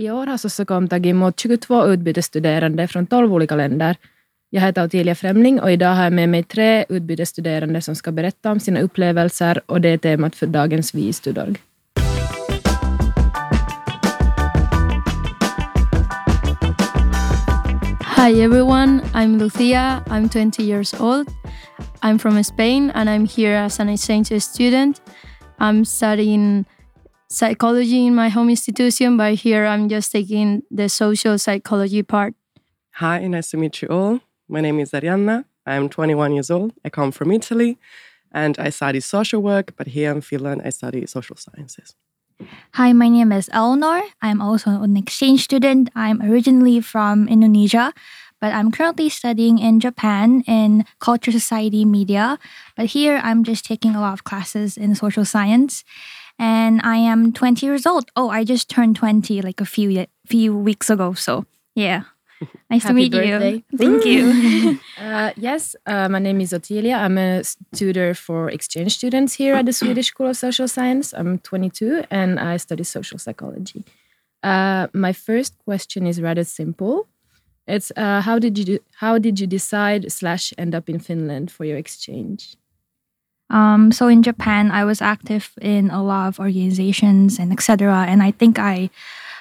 I år har Sossokom tagit emot 22 utbytesstuderande från 12 olika länder. Jag heter Ottilia Främling och idag har jag med mig tre utbytesstuderande som ska berätta om sina upplevelser och det är temat för dagens Vi i Studorg. Hi everyone, I'm Lucia. I'm 20 years old. I'm from Spain and I'm here as an exchange student. I'm studying psychology in my home institution, but here I'm just taking the social psychology part. Hi, nice to meet you all. My name is Arianna. I'm 21 years old. I come from Italy and I study social work, but here in Finland, I study social sciences. Hi, my name is Eleanor. I'm also an exchange student. I'm originally from Indonesia, but I'm currently studying in Japan in culture, society, media. But here I'm just taking a lot of classes in social science. And I am 20 years old. Oh, I just turned 20 like a few few weeks ago. So, yeah. Nice to meet birthday. you. Thank you. Uh, yes, uh, my name is Ottilia. I'm a tutor for exchange students here at the Swedish School of Social Science. I'm 22 and I study social psychology. Uh, my first question is rather simple. It's uh, how did you do, how did you decide slash end up in Finland for your exchange? Um, so in Japan, I was active in a lot of organizations and etc. And I think I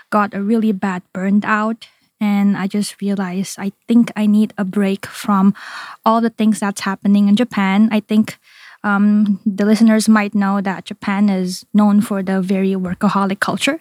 got a really bad burned out and I just realized I think I need a break from all the things that's happening in Japan. I think um, the listeners might know that Japan is known for the very workaholic culture.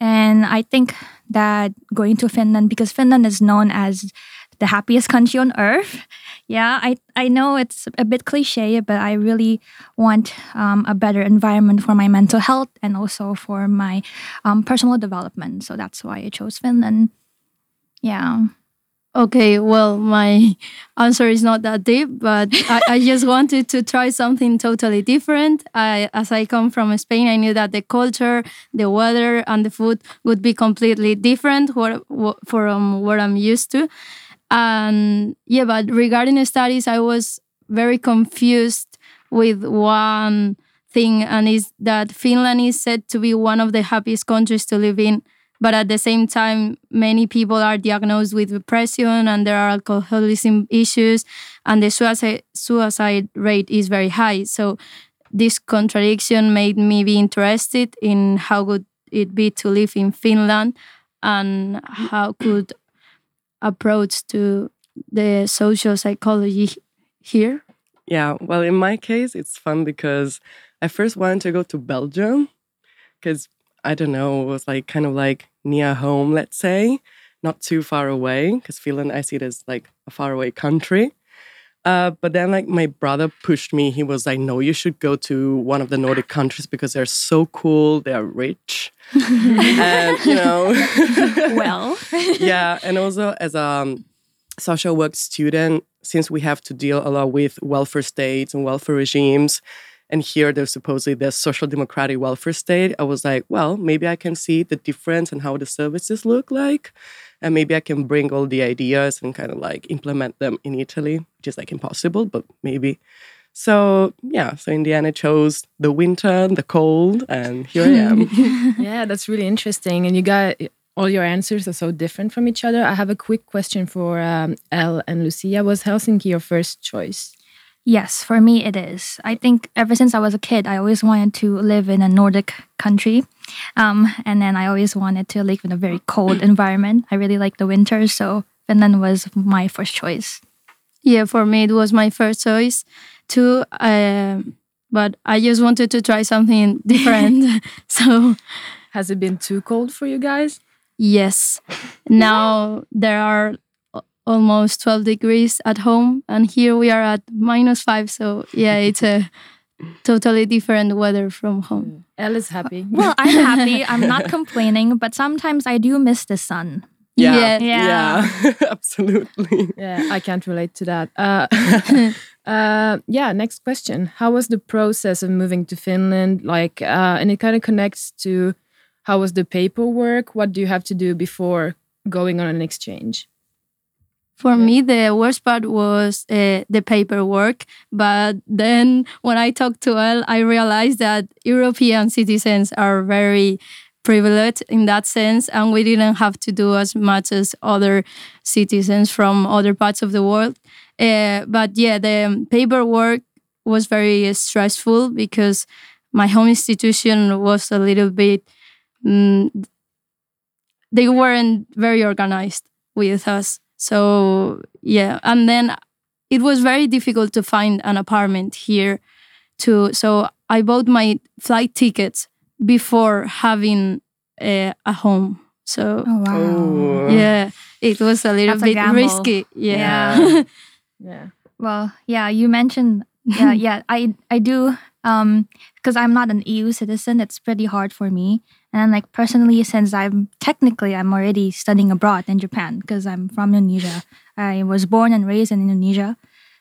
And I think that going to Finland, because Finland is known as the happiest country on earth. Yeah, I, I know it's a bit cliche, but I really want um, a better environment for my mental health and also for my um, personal development. So that's why I chose Finland. Yeah. Okay, well, my answer is not that deep, but I, I, just wanted to try something totally different. I, as I come from Spain, I knew that the culture, the weather, and the food would be completely different from what I'm used to. And yeah, but regarding the studies, I was very confused with one thing, and is that Finland is said to be one of the happiest countries to live in but at the same time many people are diagnosed with depression and there are alcoholism issues and the suicide suicide rate is very high. So this contradiction made me be interested in how would it be to live in Finland and how could approach to the social psychology here yeah well in my case it's fun because i first wanted to go to belgium because I don't know, it was like kind of like near home, let's say, not too far away, because Finland, I see it as like a far away country. Uh, but then, like, my brother pushed me. He was like, No, you should go to one of the Nordic countries because they're so cool, they're rich. and, you know, well, yeah. And also, as a um, social work student, since we have to deal a lot with welfare states and welfare regimes, and here there's supposedly this social democratic welfare state i was like well maybe i can see the difference and how the services look like and maybe i can bring all the ideas and kind of like implement them in italy which is like impossible but maybe. So yeah so in the end i chose the winter the cold and here i am. Yeah that's really interesting and you got all your answers are so different from each other. I have a quick question for um, Elle and lucia. Was helsinki your first choice Yes, for me it is. I think ever since I was a kid, I always wanted to live in a Nordic country. Um, and then I always wanted to live in a very cold environment. I really like the winter, so Finland was my first choice. Yeah, for me it was my first choice too. Uh, but I just wanted to try something different. so, has it been too cold for you guys? Yes. Now there are almost 12 degrees at home and here we are at minus 5 so yeah it's a totally different weather from home. Elle is happy. Well I'm happy. I'm not complaining but sometimes I do miss the sun. Yeah. Yeah, yeah. absolutely. Yeah I can't relate to that. Uh, uh, yeah next question. How was the process of moving to Finland? Like uh, and it kind of connects to how was the paperwork? What do you have to do before going on an exchange for yeah. me, the worst part was uh, the paperwork. But then when I talked to Elle, I realized that European citizens are very privileged in that sense, and we didn't have to do as much as other citizens from other parts of the world. Uh, but yeah, the paperwork was very stressful because my home institution was a little bit. Mm, they weren't very organized with us. So yeah, and then it was very difficult to find an apartment here too. So I bought my flight tickets before having a, a home. So Oh wow. Oh. yeah, it was a little That's bit gamble. risky. Yeah. Yeah. Yeah. Well, yeah, you mentioned yeah, yeah, I I do um because I'm not an EU citizen, it's pretty hard for me. And like personally since I'm technically I'm already studying abroad in Japan because I'm from Indonesia. I was born and raised in Indonesia.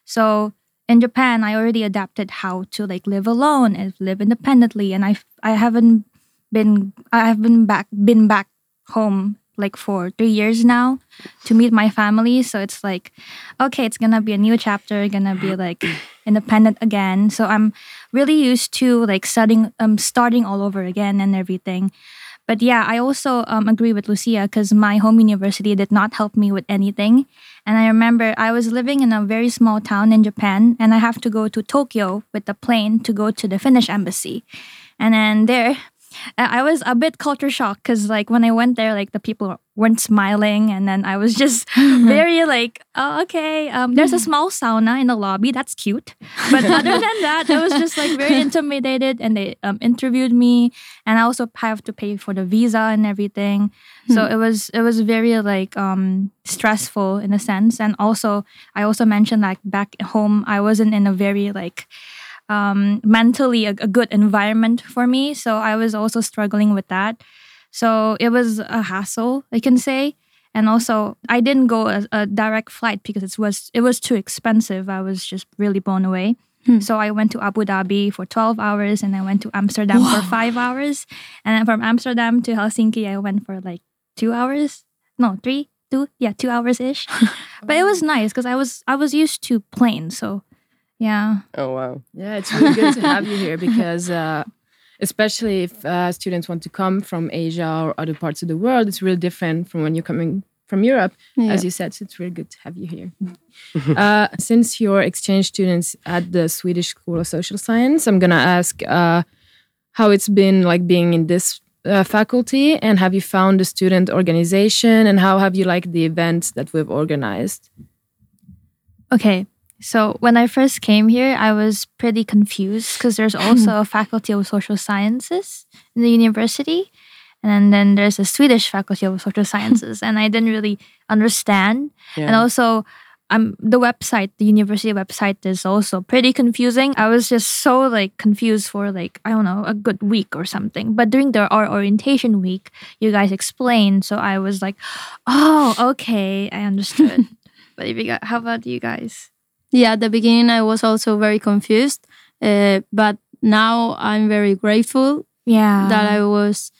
So in Japan, I already adapted how to like live alone and live independently and I I haven't been I have been back been back home like for 3 years now to meet my family, so it's like okay, it's gonna be a new chapter, gonna be like independent again. So I'm really used to like studying, um, starting all over again and everything. But yeah, I also um, agree with Lucia because my home university did not help me with anything. And I remember I was living in a very small town in Japan, and I have to go to Tokyo with the plane to go to the Finnish embassy. And then there, I was a bit culture shocked because like when I went there, like the people weren't smiling, and then I was just very like, oh, okay. Um, there's a small sauna in the lobby. That's cute. But other than that, I was just like very intimidated, and they um, interviewed me, and I also have to pay for the visa and everything. So it was it was very like um, stressful in a sense, and also I also mentioned like back home, I wasn't in a very like um, mentally a, a good environment for me. So I was also struggling with that. So it was a hassle, I can say. And also, I didn't go a, a direct flight because it was it was too expensive. I was just really blown away. So I went to Abu Dhabi for 12 hours and I went to Amsterdam for five hours. And then from Amsterdam to Helsinki, I went for like two hours. No, three, two, yeah, two hours ish. but it was nice because I was I was used to planes. So yeah. Oh wow. Yeah, it's really good to have you here because, uh, especially if uh, students want to come from Asia or other parts of the world, it's really different from when you're coming from Europe, Yeah. as you said. So it's really good to have you here. uh, since you're exchange students at the Swedish School of Social Science, I'm gonna ask uh, how it's been like being in this uh, faculty, and have you found the student organization, and how have you liked the events that we've organized? Okay. So when I first came here, I was pretty confused because there's also a faculty of social sciences in the university. And then there's a Swedish faculty of social sciences. And I didn't really understand. And also, um, the website, the university website is also pretty confusing. I was just so like confused for like, I don't know, a good week or something. But during the, our orientation week, you guys explained. So I was like, oh, okay, I understood. but if you got, how about you guys? Yeah, at the beginning I was also very confused, uh, but now I'm very grateful Yeah. that I was,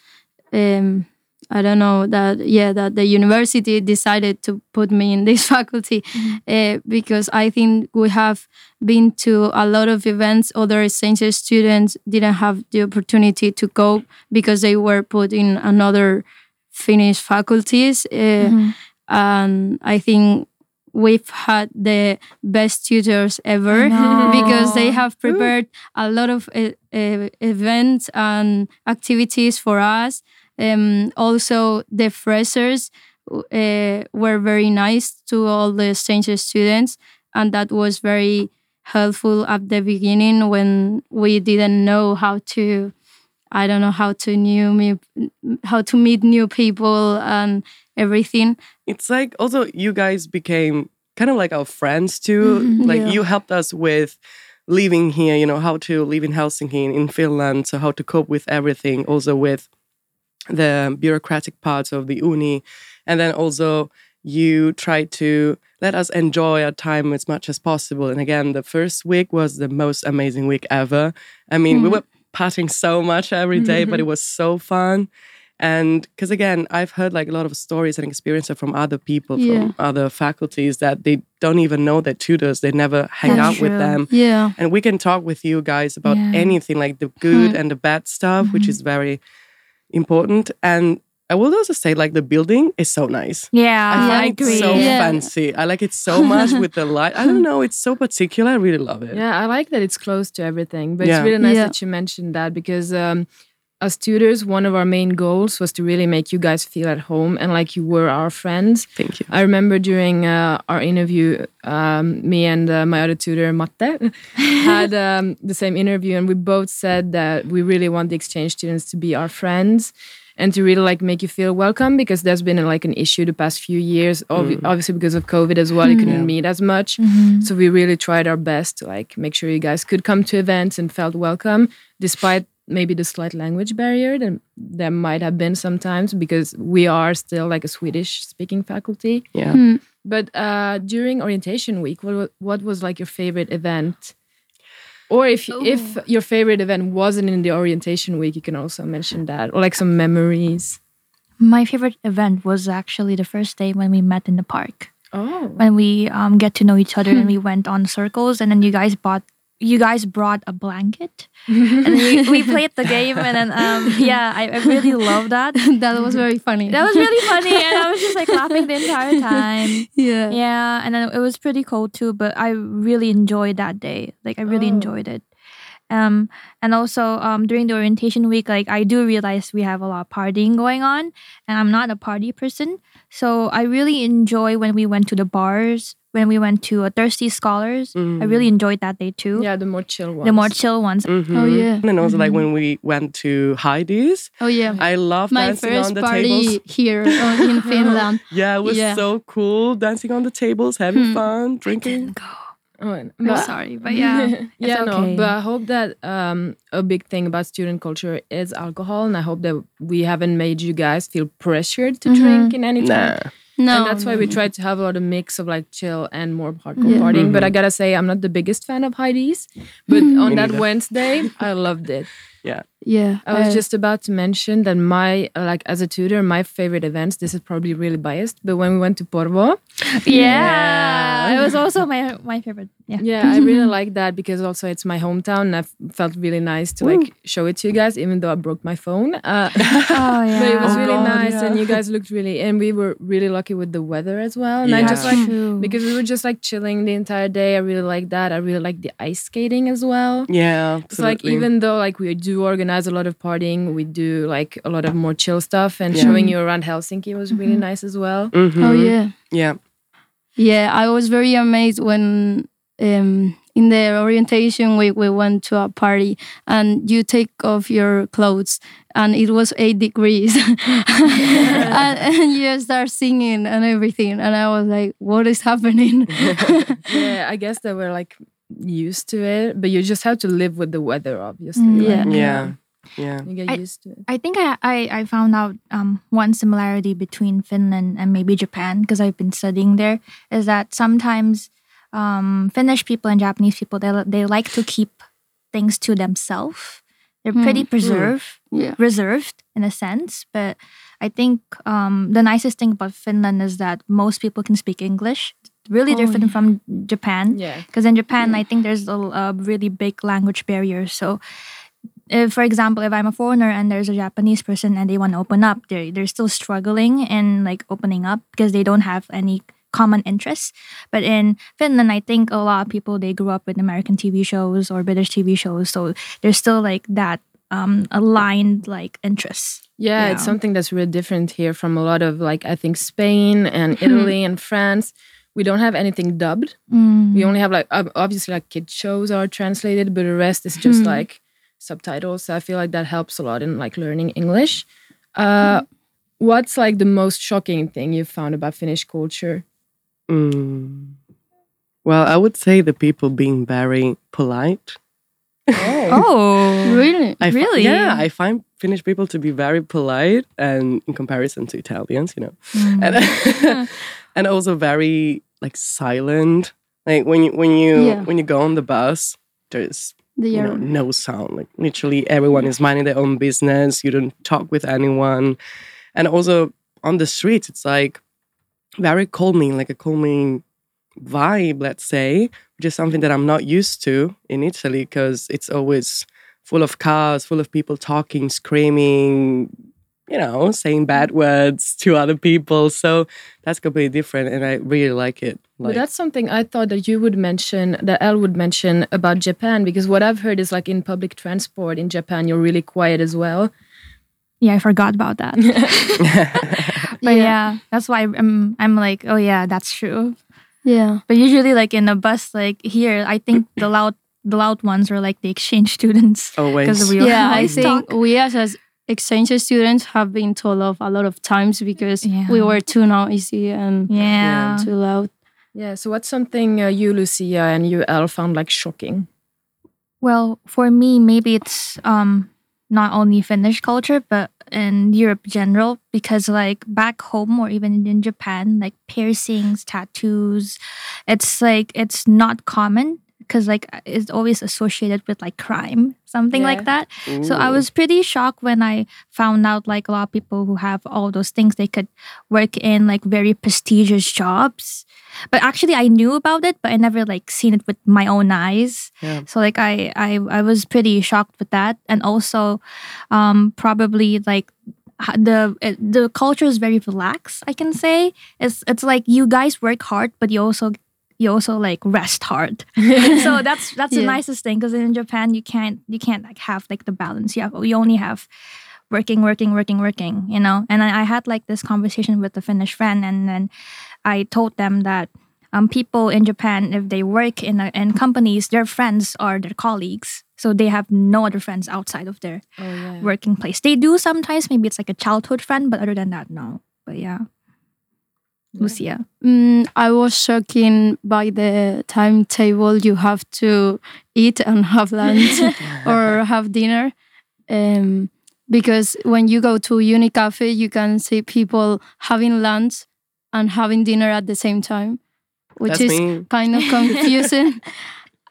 um, I don't know that yeah that the university decided to put me in this faculty uh, because I think we have been to a lot of events. Other exchange students didn't have the opportunity to go because they were put in another Finnish faculties, uh, and I think we've had the best tutors ever because they have prepared a lot of uh, uh, events and activities for us. Um, also, the freshers uh, were very nice to all the exchange students, and that was very helpful at the beginning when we didn't know how to. I don't know how to new me, how to meet new people and everything. It's like also you guys became kind of like our friends too. Mm-hmm. Like Yeah. you helped us with living here, you know, how to live in Helsinki in Finland, so how to cope with everything, also with the bureaucratic parts of the uni. And then also you tried to let us enjoy our time as much as possible. And again, the first week was the most amazing week ever. I mean, we mm. were partying so much every day, but it mm-hmm. was so fun. And because again, I've heard like a lot of stories and experiences from other people Yeah. from other faculties that they don't even know their tutors. They never hang That's out with them. Yeah. And we can talk with you guys about Yeah. anything like the good and the bad stuff, which is very important. And I will also say, like, the building is so nice. Yeah, I I, find it agree. so Yeah. fancy. I like it so much with the light. I don't know. It's so particular. I really love it. Yeah, I like that it's close to everything. But Yeah. it's really nice Yeah. that you mentioned that because um, as tutors, one of our main goals was to really make you guys feel at home and like you were our friends. Thank you. I remember during uh, our interview, um, me and uh, my other tutor, Matte, had um, the same interview, and we both said that we really want the exchange students to be our friends and to really like make you feel welcome because there's been like an issue the past few years, obvi- obviously because of COVID as well. You couldn't meet as much, so we really tried our best to like make sure you guys could come to events and felt welcome, despite maybe the slight language barrier that there might have been sometimes because we are still like a Swedish speaking faculty. Yeah. But uh, during orientation week, what what was like your favorite event? Or if if your favorite event wasn't in the orientation week, you can also mention that, or like some memories. My favorite event was actually the first day when we met in the park. Oh, When we um, get to know each other and we went on circles, and then you guys bought you guys brought a blanket, and we, we played the game, and then um, yeah, I, I really love that. that was very funny. That was really funny, and I was just like laughing the entire time. yeah. Yeah, and then it was pretty cold too, but I really enjoyed that day. Like I really Oh. enjoyed it. Um, and also um, during the orientation week, like I do realize we have a lot of partying going on, and I'm not a party person. So I really enjoy when we went to the bars, when we went to a Thirsty Scholars. I really mm. enjoyed that day too. yeah, the more chill ones. The more chill ones. Mhm. Oh, yeah. And also, like when mm-hmm. we went to Heidi's, Oh yeah. I love My dancing first on the party tables. here uh, in Finland. Yeah, it was Yeah. so cool dancing on the tables, having hmm. fun, drinking. Oh, and- I'm but- sorry, but yeah, it's yeah, no, but I hope that um, a big thing about student culture is alcohol, and I hope that we haven't made you guys feel pressured to mm-hmm. drink in any time. Nah. No. and that's why we mm-hmm. try to have a lot of mix of like chill and more hardcore Yeah. partying. But mm-hmm. I gotta say, I'm not the biggest fan of Heidi's. But mm-hmm. on that. Wednesday, I loved it. Yeah. yeah. I was uh, just about to mention that my like as a tutor, my favorite events. This is probably really biased, but when we went to Porvoo, yeah, it was also my my favorite. Yeah. yeah, I really like that because also it's my hometown, and I f- felt really nice to like show it to you guys, even though I broke my phone. Uh, Oh yeah. but it was Oh, really God, nice, yeah. and you guys looked really, and we were really lucky with the weather as well. And I just Yeah. like True. because we were just like chilling the entire day. I really like that. I really like the ice skating as well. Yeah. It's like even though like we do organize a lot of partying, we do like a lot of more chill stuff, and Yeah. showing you around Helsinki was really nice as well. Mhm. Oh yeah. Yeah. Yeah, I was very amazed when um, in the orientation week we went to a party and you take off your clothes and it was eight degrees and, and you start singing and everything and I was like, what is happening? yeah, I guess that we're like used to it, but you just have to live with the weather, obviously. Mm, like, yeah. Yeah. Yeah. you get I- used to it. I think I, I, I found out um, one similarity between Finland and maybe Japan because I've been studying there is that sometimes um, Finnish people and Japanese people they they like to keep things to themselves. They're pretty preserved, yeah. reserved in a sense. But I think um, the nicest thing about Finland is that most people can speak English. Really Oh, different from Japan. Yeah. Because in Japan, I think there's a, a really big language barrier. So, if, for example, if I'm a foreigner and there's a Japanese person and they want to open up, they're they're still struggling in like opening up because they don't have any common interests. But in Finland, I think a lot of people they grew up with American TV shows or British TV shows, so there's still like that um, aligned like interests. Yeah, Yeah. it's something that's really different here from a lot of like I think Spain and Italy and France. We don't have anything dubbed. We only have like obviously like kid shows are translated, but the rest is just like subtitles. So I feel like that helps a lot in like learning English. Uh, what's like the most shocking thing you've found about Finnish culture? Mm. Well, I would say the people being very polite. Oh, Really? I Really? yeah, I find Finnish people to be very polite, and in comparison to Italians, you know, Mm. and and also very like silent. Like when you when you Yeah. when you go on the bus, there's They you know no sound. Like literally everyone is minding their own business. You don't talk with anyone, and also on the streets, it's like very calming, like a calming vibe. Let's say, which is something that I'm not used to in Italy because it's always full of cars, full of people talking, screaming, you know, saying bad mm-hmm. words to other people. So that's completely different, and I really like it. But Like, that's something I thought that you would mention, that Elle would mention about Japan, because what I've heard is like in public transport in Japan, you're really quiet as well. Yeah, I forgot about that. but yeah. that's why I'm I'm like, oh yeah, that's true. Yeah. But usually, like in a bus, like here, I think the loud the loud ones are like the exchange students always. we yeah, I think talk. we as, as exchange students have been told off a lot of times because we were too noisy and Yeah. too loud. Yeah. So what's something uh, you, Lucia, and you, Elle, found like shocking? Well, for me, maybe it's um not only Finnish culture, but in Europe general, because like back home or even in Japan, like piercings, tattoos, it's like it's not common because like it's always associated with like crime, something like Yeah. that. So I was pretty shocked when I found out like a lot of people who have all those things they could work in like very prestigious jobs. But actually I knew about it, but I never like seen it with my own eyes. Yeah. So like I I I was pretty shocked with that, and also um, probably like the the culture is very relaxed. I can say it's it's like you guys work hard, but you also you also like rest hard. so that's that's the nicest thing because in Japan you can't you can't like have like the balance. You have you only have working, working, working, working. You know. And I, I had like this conversation with a Finnish friend, and then I told them that um, people in Japan, if they work in a, in companies, their friends are their colleagues. So they have no other friends outside of their Oh, yeah. working place. They do sometimes. Maybe it's like a childhood friend, but other than that, no. But yeah, Lucia. Mm, I was shocked by the timetable you have to eat and have lunch or have dinner. Um, because when you go to Uni Cafe, you can see people having lunch and having dinner at the same time, which That's is me. kind of confusing.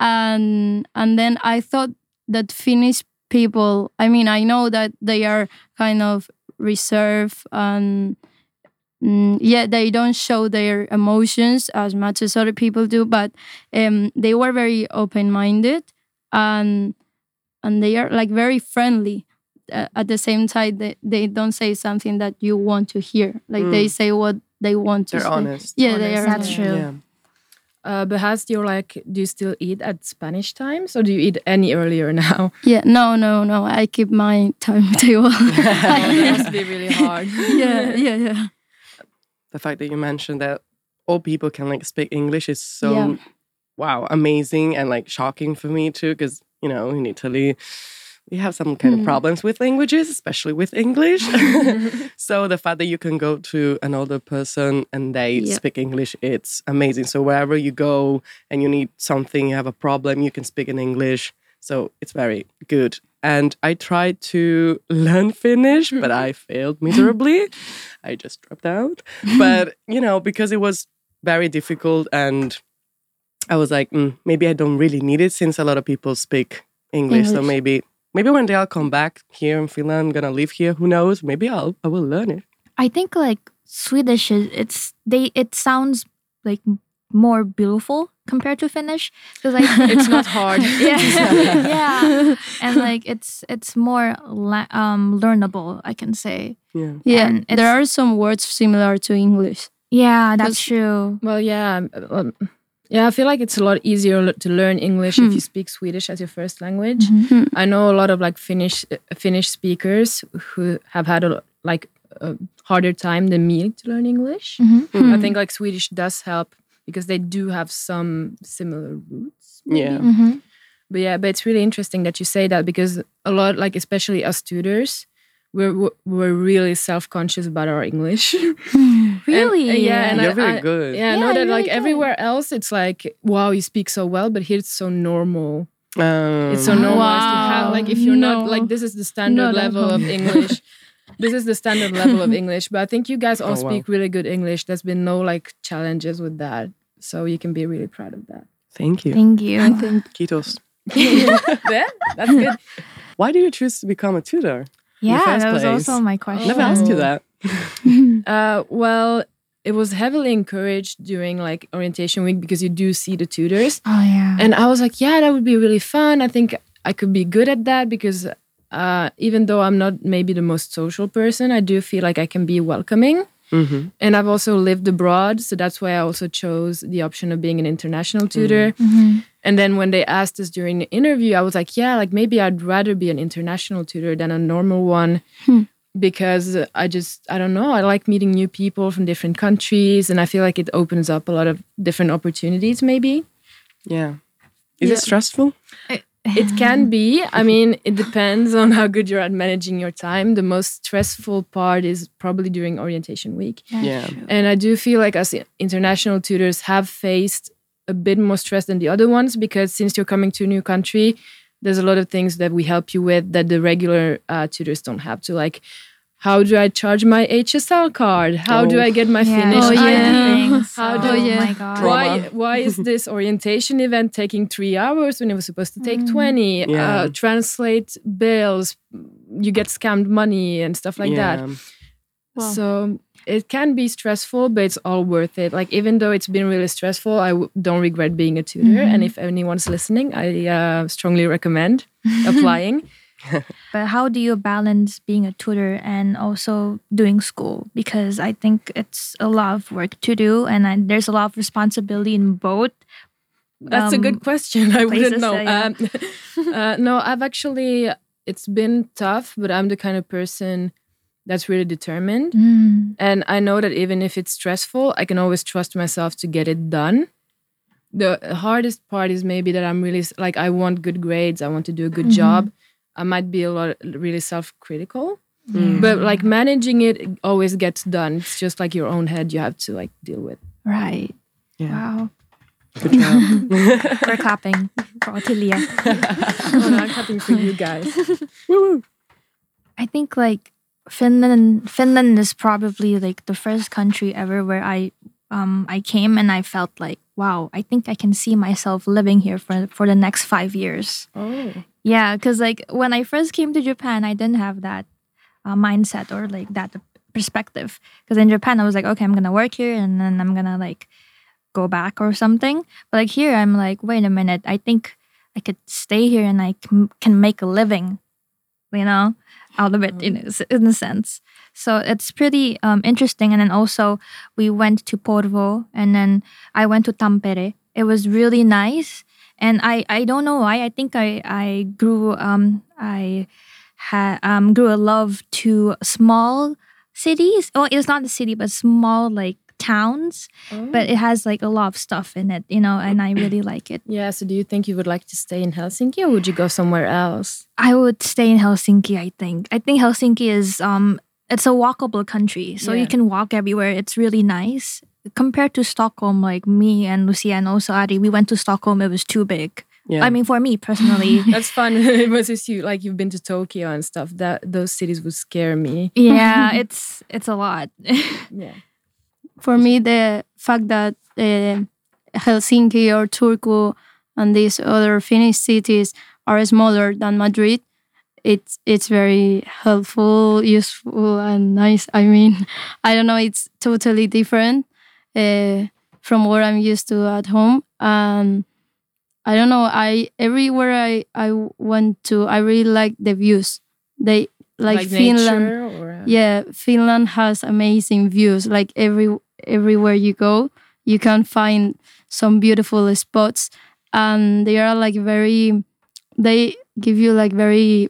and and then I thought that Finnish people, I mean, I know that they are kind of reserved and mm, yeah, they don't show their emotions as much as other people do, but um, they were very open minded and and they are like very friendly. Uh, at the same time, they, they don't say something that you want to hear. Like they say what they want to They're say. honest. Yeah, they are. Honest, That's yeah. true. Yeah. Uh, but has your like, do you still eat at Spanish times or do you eat any earlier now? Yeah, no, no, no. I keep my timetable. that must be really hard. yeah, yeah, yeah. The fact that you mentioned that all people can like speak English is so Yeah. wow amazing and like shocking for me too because you know in Italy we have some kind of Hmm. problems with languages especially with English so the fact that you can go to an older person and they Yeah. speak English it's amazing so wherever you go and you need something you have a problem you can speak in English so it's very good and I tried to learn Finnish, but I failed miserably. I just dropped out. But, you know, because it was very difficult and I was like, mm, maybe I don't really need it since a lot of people speak English. So maybe maybe one day I'll come back here in Finland. I'm gonna live here. Who knows? Maybe I'll I will learn it. I think like Swedish is it's they it sounds like more beautiful compared to Finnish because like It's not hard. yeah yeah and like it's it's more la- um learnable I can say Yeah. Yeah, And there are some words similar to English. yeah that's true Well, yeah. Um, yeah, I feel like it's a lot easier to learn English if you speak Swedish as your first language. I know a lot of like Finnish uh, Finnish speakers who have had a like a harder time than me to learn English. I think like Swedish does help because they do have some similar roots. Yeah. mm-hmm. But yeah, but it's really interesting that you say that because a lot, like especially us tutors, we're we're- we're really self conscious about our English. And- really uh, yeah, and You're I, very I- good. Yeah, I know Yeah, that you're like good. everywhere else, it's like wow, you speak so well, but here it's so normal. Um, It's so normalized to have like if you're not like this is the standard Not at level of. English. this is the standard level of English, but I think you guys all Oh, wow. speak really good English. There's been no like challenges with that, so you can be really proud of that. Thank you. thank you I think Kiitos. yeah, that's good. Why do you choose to become a tutor? yeah first that was place. also my question Never asked you that. Uh, well, it was heavily encouraged during like orientation week because you do see the tutors. oh yeah And I was like, yeah, that would be really fun. I think I could be good at that because uh, even though I'm not maybe the most social person, I do feel like I can be welcoming. Mhm. And I've also lived abroad, so that's why I also chose the option of being an international tutor. Mm-hmm. And then when they asked us during the interview, I was like, yeah, like maybe I'd rather be an international tutor than a normal one because I just, I don't know, I like meeting new people from different countries and I feel like it opens up a lot of different opportunities, maybe. Yeah. Is Yeah. it stressful? It can be. I mean, it depends on how good you're at managing your time. The most stressful part is probably during orientation week. Yeah. And I do feel like us international tutors have faced a bit more stress than the other ones because since you're coming to a new country, there's a lot of things that we help you with that the regular uh, tutors don't have to. Like, how do I charge my HSL card? How do Oh. I get my Yeah. Finnish Oh, ID? yeah. How do- Oh, yeah. my god. Why, why is this orientation event taking three hours when it was supposed to take 20? Yeah. Uh, translate bills, you get scammed money and stuff like that. Yeah. Wow. So it can be stressful, but it's all worth it. Like even though it's been really stressful, I w- don't regret being a tutor. And if anyone's listening, I uh, strongly recommend applying. But how do you balance being a tutor and also doing school? Because I think it's a lot of work to do, and I, there's a lot of responsibility in both. That's a Um, good question. I wouldn't know. yeah. Um, uh, no, I've actually. It's been tough, but I'm the kind of person that's really determined. Mm. And I know that even if it's stressful, I can always trust myself to get it done. The hardest part is maybe that I'm really like, I want good grades, I want to do a good job. I might be a lot really self critical, but like managing it it always gets done. It's just like your own head you have to like deal with. Right. Yeah. Wow. Good job. We're clapping for Ottilia. oh, no, I'm clapping for you guys. I think like Finland Finland is probably like the first country ever where I um I came and I felt like wow I think I can see myself living here for for the next 5 years. Oh. Yeah, cuz like when I first came to Japan I didn't have that uh, mindset or like that perspective because in Japan I was like okay I'm going to work here and then I'm going to like go back or something. But like here I'm like wait a minute I think I could stay here and I can, can make a living you know, out of it in a, s- in a sense. So it's pretty um, interesting. And then also we went to Porvoo and then I went to Tampere. It was really nice. And I, I don't know why. I think I, I grew um I had um grew a love to small cities. Well, it's not a city, but small like towns. But it has like a lot of stuff in it, you know, and I really like it. Yeah, so do you think you would like to stay in Helsinki or would you go somewhere else? I would stay in Helsinki. I think. I think Helsinki is um, it's a walkable country, so Yeah. you can walk everywhere. It's really nice compared to Stockholm. Like me and Lucia and also Ari, we went to Stockholm. It was too big. Yeah. I mean, for me personally, That's fun. it was just you like you've been to Tokyo and stuff. That those cities would scare me. yeah, it's it's a lot. Yeah. for me the fact that uh, Helsinki or Turku and these other Finnish cities are smaller than Madrid, it's it's very helpful, useful, and nice. I mean, I don't know, it's totally different from what I'm used to at home. And I don't know, I everywhere I I went to, I really like the views. They like, Finland or uh, yeah finland has amazing views like every everywhere you go you can find some beautiful spots and they are like very they give you like very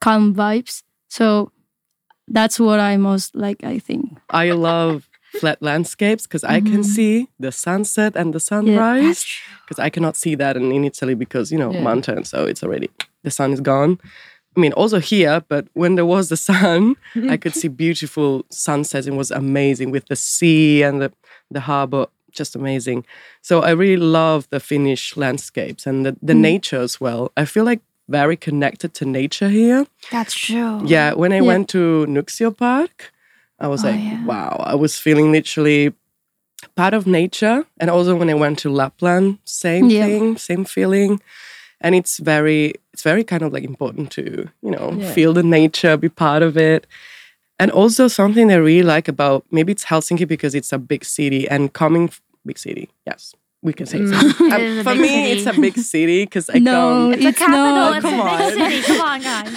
calm vibes so that's what i most like i think I love flat landscapes because I can Mm-hmm. see the sunset and the sunrise. Because I cannot see that in, in Italy because you know Yeah. mountains, so it's already the sun is gone. I mean, also here, but when there was the sun, I could see beautiful sunsets. It was amazing with the sea and the the harbor, just amazing. So I really love the Finnish landscapes and the, the nature as well. I feel like very connected to nature here. That's true. Yeah, when I Yeah. went to Nuuksio Park, I was Oh, like, yeah. wow, I was feeling literally part of nature. And also when I went to Lapland, same Yeah. thing, same feeling. And it's very, it's very kind of like important to, you know, Yeah. feel the nature, be part of it. And also something I really like about maybe it's Helsinki because it's a big city and coming big city, yes. we can say Mm. so. It Um, for me, city. it's a big city because I No, come. It's a capital. not. It's Come a big on. city. Come on, guys.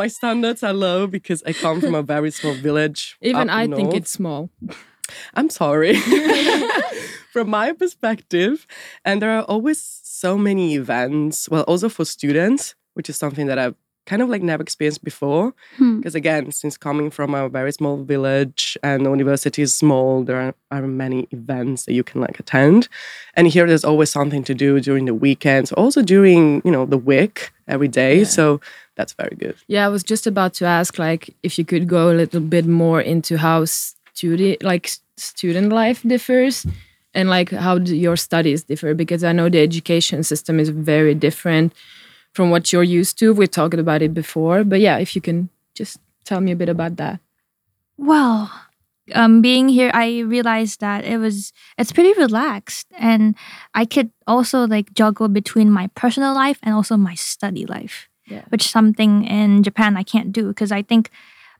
I have, you know, my standards are low because I come from a very small village. Even I think it's small. I'm sorry. From my perspective, and there are always so many events. Well, also for students, which is something that I've kind of like never experienced before. Hmm. Because again, since coming from a very small village and the university is small, there are, are many events that you can like attend. And here there's always something to do during the weekends, also during, you know, the week every day. Yeah. So that's very good. Yeah, I was just about to ask, like, if you could go a little bit more into how student, like, student life differs, and like how do your studies differ, because I know the education system is very different from what you're used to. We've talked about it before, but yeah, if you can just tell me a bit about that. Well, um, being here, I realized that it was it's pretty relaxed, and I could also like juggle between my personal life and also my study life, Yeah. which something in Japan I can't do because I think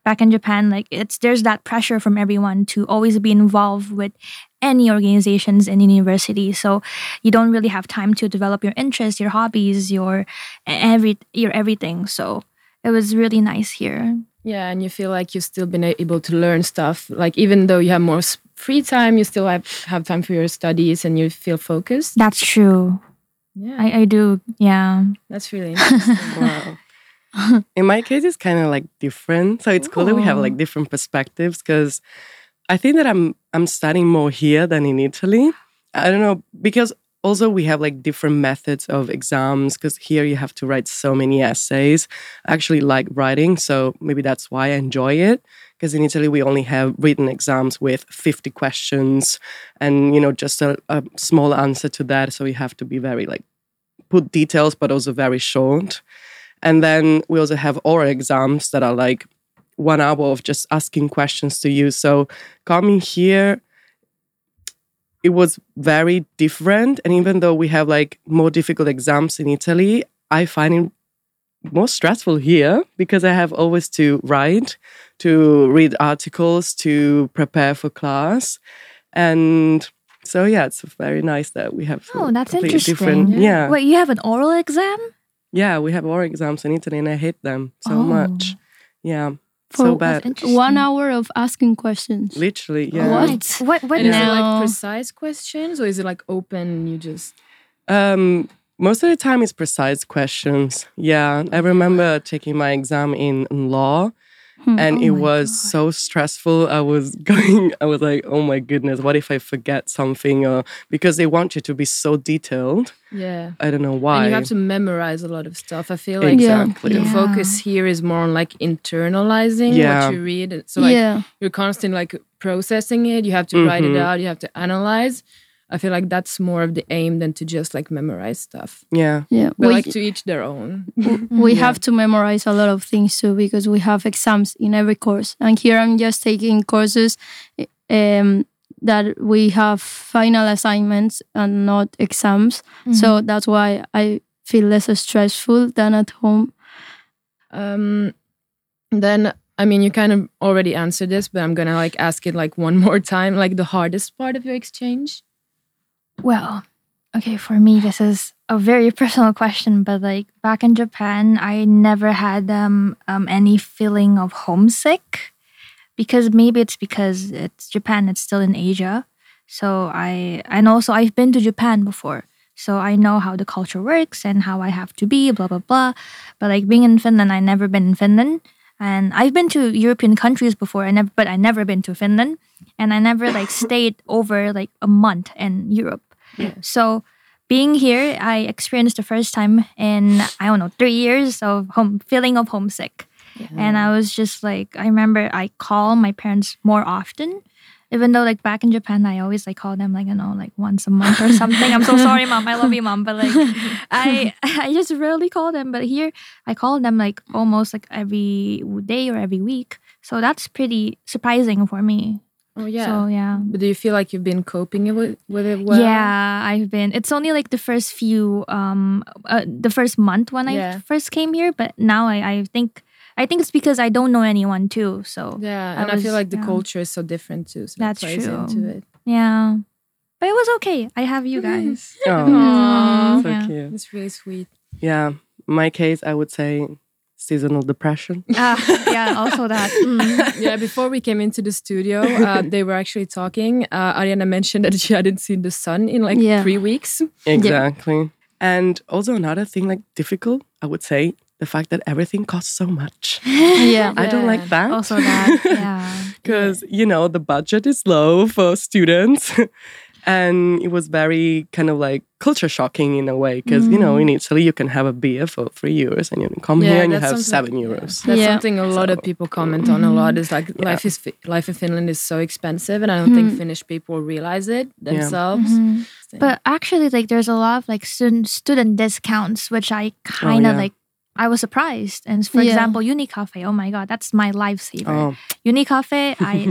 back in Japan, like it's there's that pressure from everyone to always be involved with any organizations in university, so you don't really have time to develop your interests, your hobbies, your every your everything. So it was really nice here. Yeah, and you feel like you've still been able to learn stuff. Like even though you have more free time, you still have, have time for your studies and you feel focused. That's true. Yeah, I, I do. Yeah. that's really interesting. Wow. In my case, it's kind of like different. So it's cool that we have like different perspectives because I think that I'm I'm studying more here than in Italy. I don't know because also we have like different methods of exams because here you have to write so many essays. I actually like writing, so maybe that's why I enjoy it. Because in Italy we only have written exams with 50 questions and you know just a, a small answer to that. So you have to be very like put details, but also very short. And then we also have oral exams that are like one hour of just asking questions to you. So coming here, it was very different. And even though we have like more difficult exams in Italy, I find it more stressful here because I have always to write, to read articles, to prepare for class. And so yeah, it's very nice that we have Oh, that's interesting. different. Yeah. Wait, you have an oral exam? Yeah, we have oral exams in Italy and I hate them so Oh. much. Yeah. For so bad. One hour of asking questions. Literally, yeah. What? What? What? and is it like precise questions or is it like open? You just Um most of the time it's precise questions. Yeah. I remember taking my exam in, in law Hmm. and Oh it was God. so stressful. I was going I was like, oh my goodness, what if I forget something or because they want you to be so detailed. yeah. I don't know why. And you have to memorize a lot of stuff. I feel like Yeah. exactly. the Yeah. focus here is more on like internalizing Yeah. what you read. So like yeah. you're constantly like processing it. You have to write it Mhm. out. You have to analyze. I feel like that's more of the aim than to just like memorize stuff. Yeah. Yeah. But we like to each their own. we have to memorize a lot of things too because we have exams in every course. And here I'm just taking courses um, that we have final assignments and not exams. Mm-hmm. So that's why I feel less stressful than at home. Um, then I mean, you kind of already answered this, but I'm gonna like ask it like one more time. Like the hardest part of your exchange. Well, okay, for me, this is a very personal question, but like back in Japan, I never had um, um any feeling of homesick because maybe it's because it's Japan, it's still in Asia. So I, and also I've been to Japan before. So I know how the culture works and how I have to be, blah, blah, blah. But like being in Finland, I never been in Finland. And I've been to European countries before, I never, but I never been to Finland. And I never like stayed over like a month in Europe. So being here, I experienced the first time in I don't know three years of home feeling of homesick, and I was just like I remember I call my parents more often, even though like back in Japan I always like call them like you know like once a month or something. I'm so sorry, mom. I love you, mom, but like I I just rarely call them. But here I call them like almost like every day or every week. So that's pretty surprising for me. Oh yeah. So yeah. but do you feel like you've been coping with with it well? Yeah, I've been. It's only like the first few, um, uh, the first month when I first came here, but now I, I think, I think it's because I don't know anyone too. So Yeah, I and I, feel like the yeah. culture is so different too. So That's that plays true. into it. yeah, but it was okay. I have you guys. Oh, Aw. so Yeah. cute. It's really sweet. Yeah, my case, I would say seasonal depression. Ah, yeah, also that. Mm. yeah, before we came into the studio, uh, they were actually talking. Uh, Arianna mentioned that she hadn't seen the sun in like Yeah. three weeks. Exactly. And also another thing like difficult, I would say, the fact that everything costs so much. yeah. I don't like that. Also that. Yeah. because you know the budget is low for students and it was very kind of like culture shocking in a way because you know in italy you can have a beer for three euros and you can come Yeah, here and you have seven euros That's Yeah. something a lot of people comment on a lot. Is like Yeah. life is fi- life in Finland is so expensive, and I don't think Finnish people realize it themselves. Mhm. But actually, like, there's a lot of like student student discounts, which I kind of yeah. like. I was surprised, and for Yeah. example, Unicafe. Oh my god, that's my lifesaver. oh Unicafe, I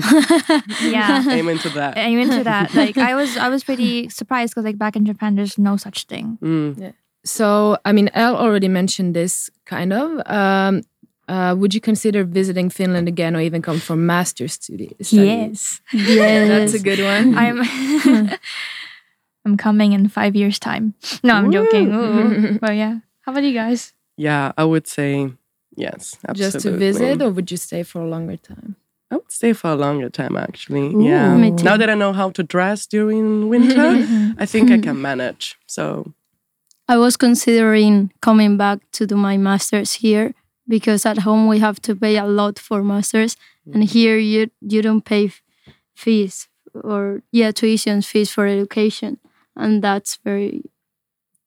yeah, amen to that I'm into that. Like, I was I was pretty surprised because like back in Japan, there's no such thing. Mm. So, I mean, Elle already mentioned this kind of. Um, uh, would you consider visiting Finland again, or even come for master's studi- studies? Yes. Yes. that's a good one. I'm I'm coming in five years time. No, I'm joking. Ooh. but yeah, how about you guys? Yeah i would say yes absolutely. Just to visit, or would you stay for a longer time? i would stay for a longer time actually Ooh. yeah now that i know how to dress during winter i think i can manage so I was considering coming back to do my masters here because at home we have to pay a lot for masters, mm. and here you you don't pay f- fees or yeah tuition fees for education, and that's very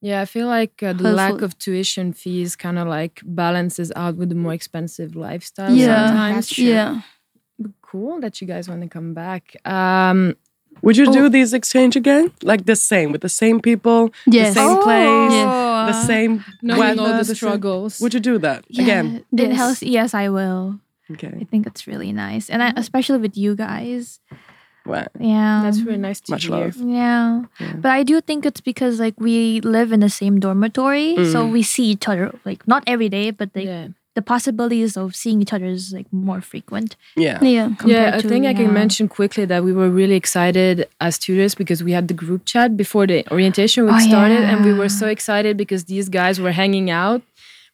Yeah, I feel like uh, the lack of tuition fees kind of like balances out with the more expensive lifestyle Yeah, sometimes. that's true. yeah. Cool that you guys want to come back. Um, would you Oh. do this exchange again like the same with the same people Yes. the same place Yeah. the same knowing all weather, the same- struggles. Would you do that again? In Yes. Yes, I will. Okay. I think it's really nice, and I, especially with you guys. Well, Yeah, That's really nice to Much hear. love. Yeah. Yeah. but I do think it's because like we live in the same dormitory, so Mm. we see each other like not every day, but like Yeah. the possibilities of seeing each other is like more frequent. yeah. Yeah. Yeah, compared I to, think I can yeah. mention quickly that we were really excited as tutors because we had the group chat before the orientation week Oh, started, and we were so excited because these guys were hanging out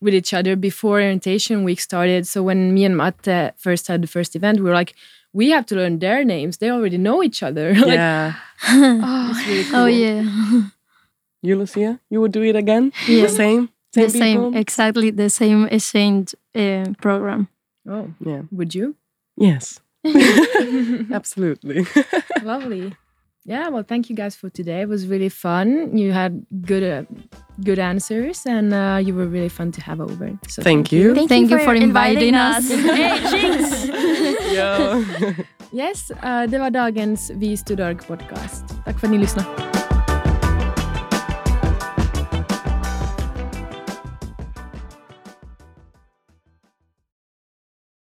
with each other before orientation week started. So when me and Matte first had the first event, we were like, we have to learn their names. They already know each other. like, yeah. Oh, it's really Oh yeah. You, Lucia, you would do it again? Yeah. The same? the Same same, people? exactly the same exchange uh, program. Oh, Yeah. would you? Yes. Absolutely. Lovely. Yeah, well, thank you guys for today. It was really fun. You had good, uh, good answers, and uh, you were really fun to have over. So Thank you. Thank, Thank you you for, for inviting inviting us. us. hey, jinx! yeah. Yes, uh, det var dagens Vi StudOrg podcast. Tack för att ni lyssnade.